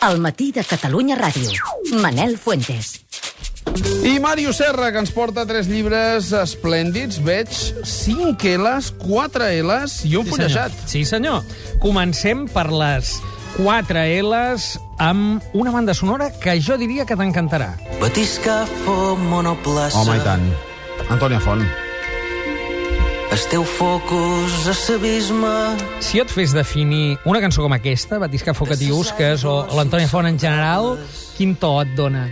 El matí de Catalunya Ràdio. Manel Fuentes. I Mario Serra, que ens porta tres llibres esplèndids. Veig 5 L's, 4 L's i un Sí, fullejat. senyor. Sí, senyor. Comencem per les 4 L's amb una banda sonora que jo diria que t'encantarà. Batiscafo, monoplaça... Home, i tant. Antònia Font. Esteu focus a l'abisme... Si et fes definir una cançó com aquesta, Batisca Focatiusques o l'Antònia Font en general, quin to et dona?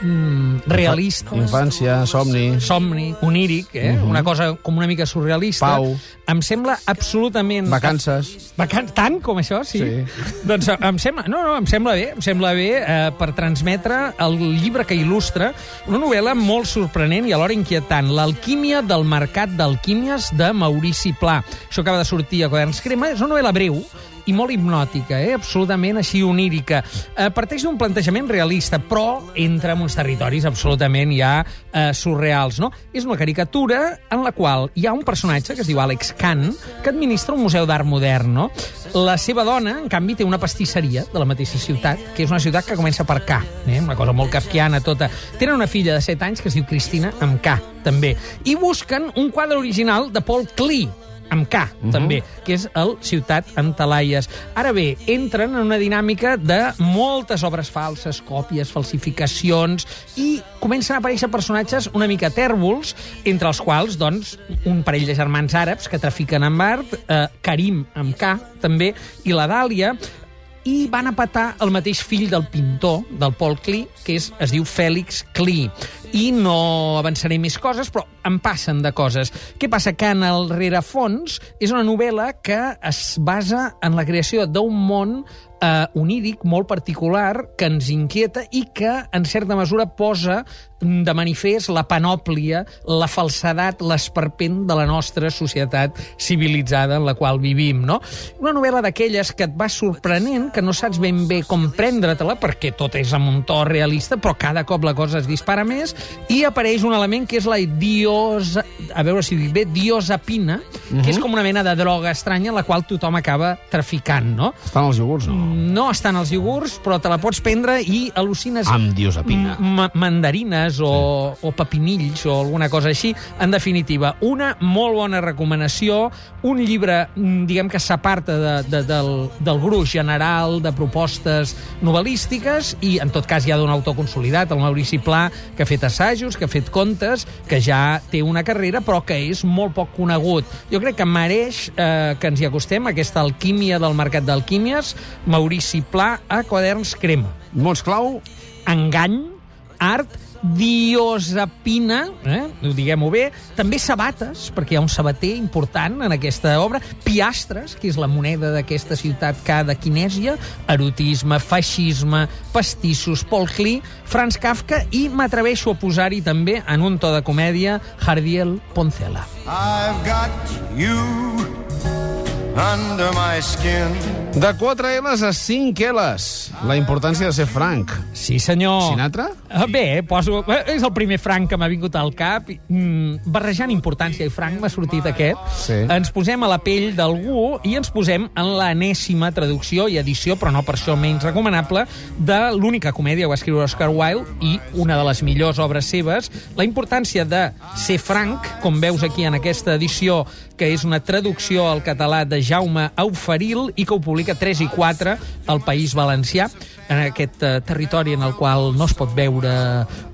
Mm, realista, Infància, somni... somni, oníric, eh? una cosa com una mica surrealista. Pau. Em sembla absolutament... Vacances. Vacan tant com això, sí? Sí. Doncs eh, em sembla, no, no, em sembla bé, em sembla bé eh, per transmetre el llibre que il·lustra una novel·la molt sorprenent i alhora inquietant, L'alquímia del mercat d'alquímies de Maurici Pla. Això acaba de sortir a Quaderns Crema, és una novel·la breu, i molt hipnòtica, eh? absolutament així onírica. Eh, parteix d'un plantejament realista, però entra en uns territoris absolutament ja eh, surreals. No? És una caricatura en la qual hi ha un personatge que es diu Alex Kahn, que administra un museu d'art modern. No? La seva dona, en canvi, té una pastisseria de la mateixa ciutat, que és una ciutat que comença per K, eh? una cosa molt kafkiana tota. Tenen una filla de 7 anys que es diu Cristina, amb K, també. I busquen un quadre original de Paul Klee, amb K, uh -huh. també, que és el Ciutat amb Talaies. Ara bé, entren en una dinàmica de moltes obres falses, còpies, falsificacions, i comencen a aparèixer personatges una mica tèrbols, entre els quals, doncs, un parell de germans àrabs que trafiquen amb art, eh, Karim amb K, també, i la Dàlia, i van a petar el mateix fill del pintor, del Paul Klee, que és, es diu Fèlix Klee. I no avançaré més coses, però em passen de coses. Què passa? Que en el rerefons és una novel·la que es basa en la creació d'un món eh, oníric molt particular que ens inquieta i que, en certa mesura, posa de manifest la panòplia, la falsedat, l'esperpent de la nostra societat civilitzada en la qual vivim, no? Una novel·la d'aquelles que et va sorprenent, que no saps ben bé com prendre-te-la, perquè tot és amb un to realista, però cada cop la cosa es dispara més, i apareix un element que és la diosa... A veure si dic bé, diosapina, que és com una mena de droga estranya en la qual tothom acaba traficant, no? Estan els iogurts, no? No estan als iogurts, però te la pots prendre i al·lucines... Amb diosapina. Mandarines o, o pepinills o alguna cosa així. En definitiva, una molt bona recomanació, un llibre, mm, diguem que s'aparta de, de, del, del gruix general de propostes novel·lístiques i, en tot cas, ja d'un autor consolidat, el Maurici Pla, que ha fet assajos, que ha fet contes, que ja té una carrera, però que és molt poc conegut. Jo crec que mereix eh, que ens hi acostem, aquesta alquímia del mercat d'alquímies, Maurici Pla a Quaderns Crema. Mots clau, engany, art, diosapina, eh? diguem-ho bé, també sabates, perquè hi ha un sabater important en aquesta obra, piastres, que és la moneda d'aquesta ciutat de Quinèsia, erotisme, feixisme, pastissos, Paul Klee, Franz Kafka, i m'atreveixo a posar-hi també, en un to de comèdia, Jardiel Poncela. I've got you under my skin. de 4 L's a 5 L's. La importància de ser franc. Sí, senyor. Sinatra? Eh, Bé, poso, eh, és el primer franc que m'ha vingut al cap. Mm, barrejant importància i franc m'ha sortit aquest. Sí. Ens posem a la pell d'algú i ens posem en l'anèssima traducció i edició, però no per això menys recomanable, de l'única comèdia que va escriure Oscar Wilde i una de les millors obres seves. La importància de ser franc, com veus aquí en aquesta edició, que és una traducció al català de Jaume Auferil i que ho publica 3 i 4 al País Valencià, en aquest eh, territori en el qual no es pot veure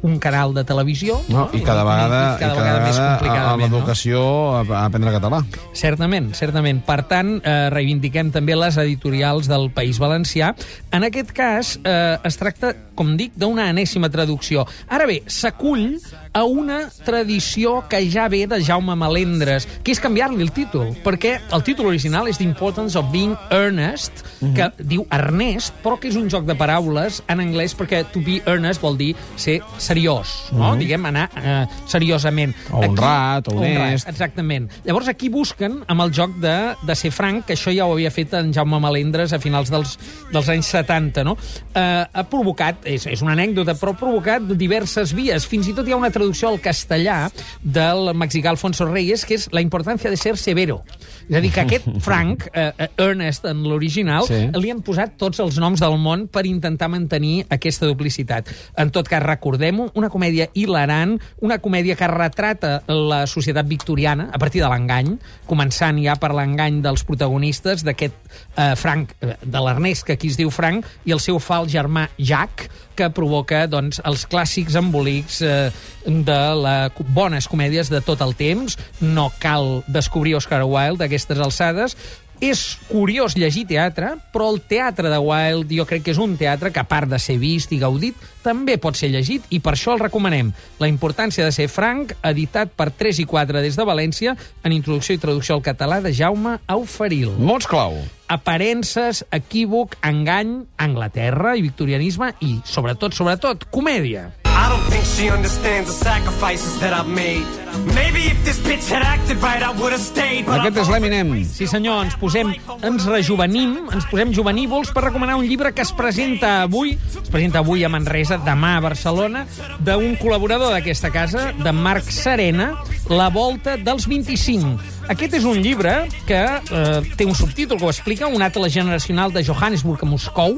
un canal de televisió. No, I cada vegada, I cada i cada vegada més vegada a, a complicadament, no? l'educació a, a aprendre català. Certament, certament. Per tant, eh, reivindiquem també les editorials del País Valencià. En aquest cas, eh, es tracta, com dic, d'una anèssima traducció. Ara bé, s'acull a una tradició que ja ve de Jaume Melendres, que és canviar-li el títol, perquè el títol original és The Importance of Being Earnest, que diu Ernest, però que és un joc de paraules en anglès, perquè to be earnest vol dir ser seriós, no? Diguem, anar eh, seriosament. O honrat, o honest. Exactament. Llavors aquí busquen amb el joc de, de ser franc, que això ja ho havia fet en Jaume Melendres a finals dels, dels anys 70, no? Eh, ha provocat, és, és una anècdota, però ha provocat diverses vies. Fins i tot hi ha una traducció al castellà del mexicà Alfonso Reyes, que és la importància de ser severo. És a dir, que aquest Frank, eh, eh, Ernest en l'original, Sí. li han posat tots els noms del món per intentar mantenir aquesta duplicitat. En tot cas, recordem-ho, una comèdia hilarant, una comèdia que retrata la societat victoriana a partir de l'engany, començant ja per l'engany dels protagonistes d'aquest eh, Frank, eh, de l'Ernest, que aquí es diu Frank, i el seu fals germà Jack, que provoca doncs, els clàssics embolics eh, de les bones comèdies de tot el temps. No cal descobrir Oscar Wilde d'aquestes alçades. És curiós llegir teatre, però el teatre de Wilde jo crec que és un teatre que, a part de ser vist i gaudit, també pot ser llegit, i per això el recomanem. La importància de ser franc, editat per 3 i 4 des de València, en introducció i traducció al català de Jaume Auferil Mots clau. aparences, equívoc, engany, Anglaterra i victorianisme i, sobretot, sobretot, comèdia. I don't think she understands the sacrifices that I've made. Maybe if this bitch had acted right, I would have stayed. But Aquest és l'Eminem. Sí, senyor, ens posem, ens rejuvenim, ens posem juvenívols per recomanar un llibre que es presenta avui, es presenta avui a Manresa, demà a Barcelona, d'un col·laborador d'aquesta casa, de Marc Serena, La volta dels 25. Aquest és un llibre que eh, té un subtítol que ho explica, un atles generacional de Johannesburg a Moscou,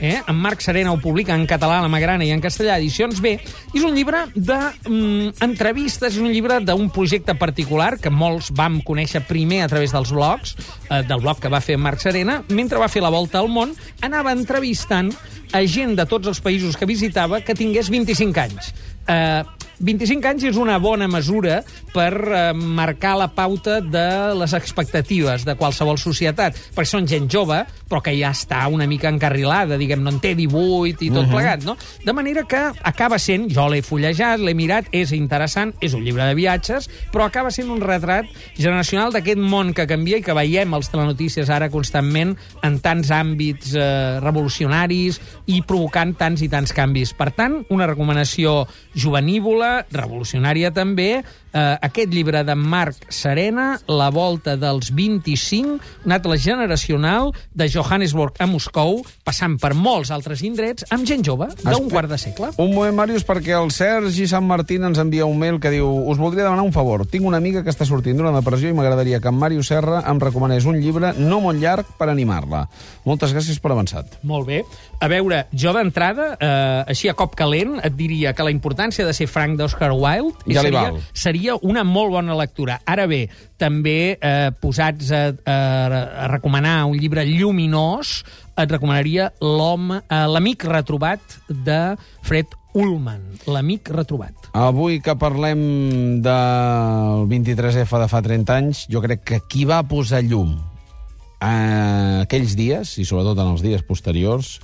eh? en Marc Serena ho publica en català, la Magrana i en castellà, edicions B, és un llibre d'entrevistes, és un llibre d'un projecte particular que molts vam conèixer primer a través dels blogs, eh, del blog que va fer Marc Serena, mentre va fer la volta al món, anava entrevistant a gent de tots els països que visitava que tingués 25 anys. Eh, 25 anys és una bona mesura per eh, marcar la pauta de les expectatives de qualsevol societat, perquè són gent jove, però que ja està una mica encarrilada, diguem, no en té 18 i tot uh -huh. plegat, no? De manera que acaba sent, jo l'he fullejat, l'he mirat, és interessant, és un llibre de viatges, però acaba sent un retrat generacional d'aquest món que canvia i que veiem als telenotícies ara constantment en tants àmbits eh, revolucionaris i provocant tants i tants canvis. Per tant, una recomanació juvenívola, revolucionària també, eh, aquest llibre de Marc Serena, La volta dels 25, un atles generacional de Johannesburg a Moscou, passant per molts altres indrets, amb gent jove, d'un quart de segle. Un moment, Màrius, perquè el Sergi Sant Martín ens envia un mail que diu us voldria demanar un favor. Tinc una amiga que està sortint d'una depressió i m'agradaria que en Màrius Serra em recomanés un llibre no molt llarg per animar-la. Moltes gràcies per avançat. Molt bé. A veure, jo d'entrada, eh, així a cop calent, et diria que la importància de ser franc d'Oscar Wilde Ja seria, val. seria una molt bona lectura. Ara bé, també eh, posats a, a, a recomanar un llibre lluminós, et recomanaria l'home, eh, l'amic retrobat de Fred Ullman. L'amic retrobat. Avui que parlem del 23F de fa 30 anys, jo crec que qui va posar llum a aquells dies, i sobretot en els dies posteriors,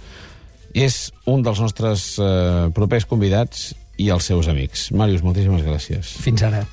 és un dels nostres eh, propers convidats i els seus amics. Màrius, moltíssimes gràcies. Fins ara.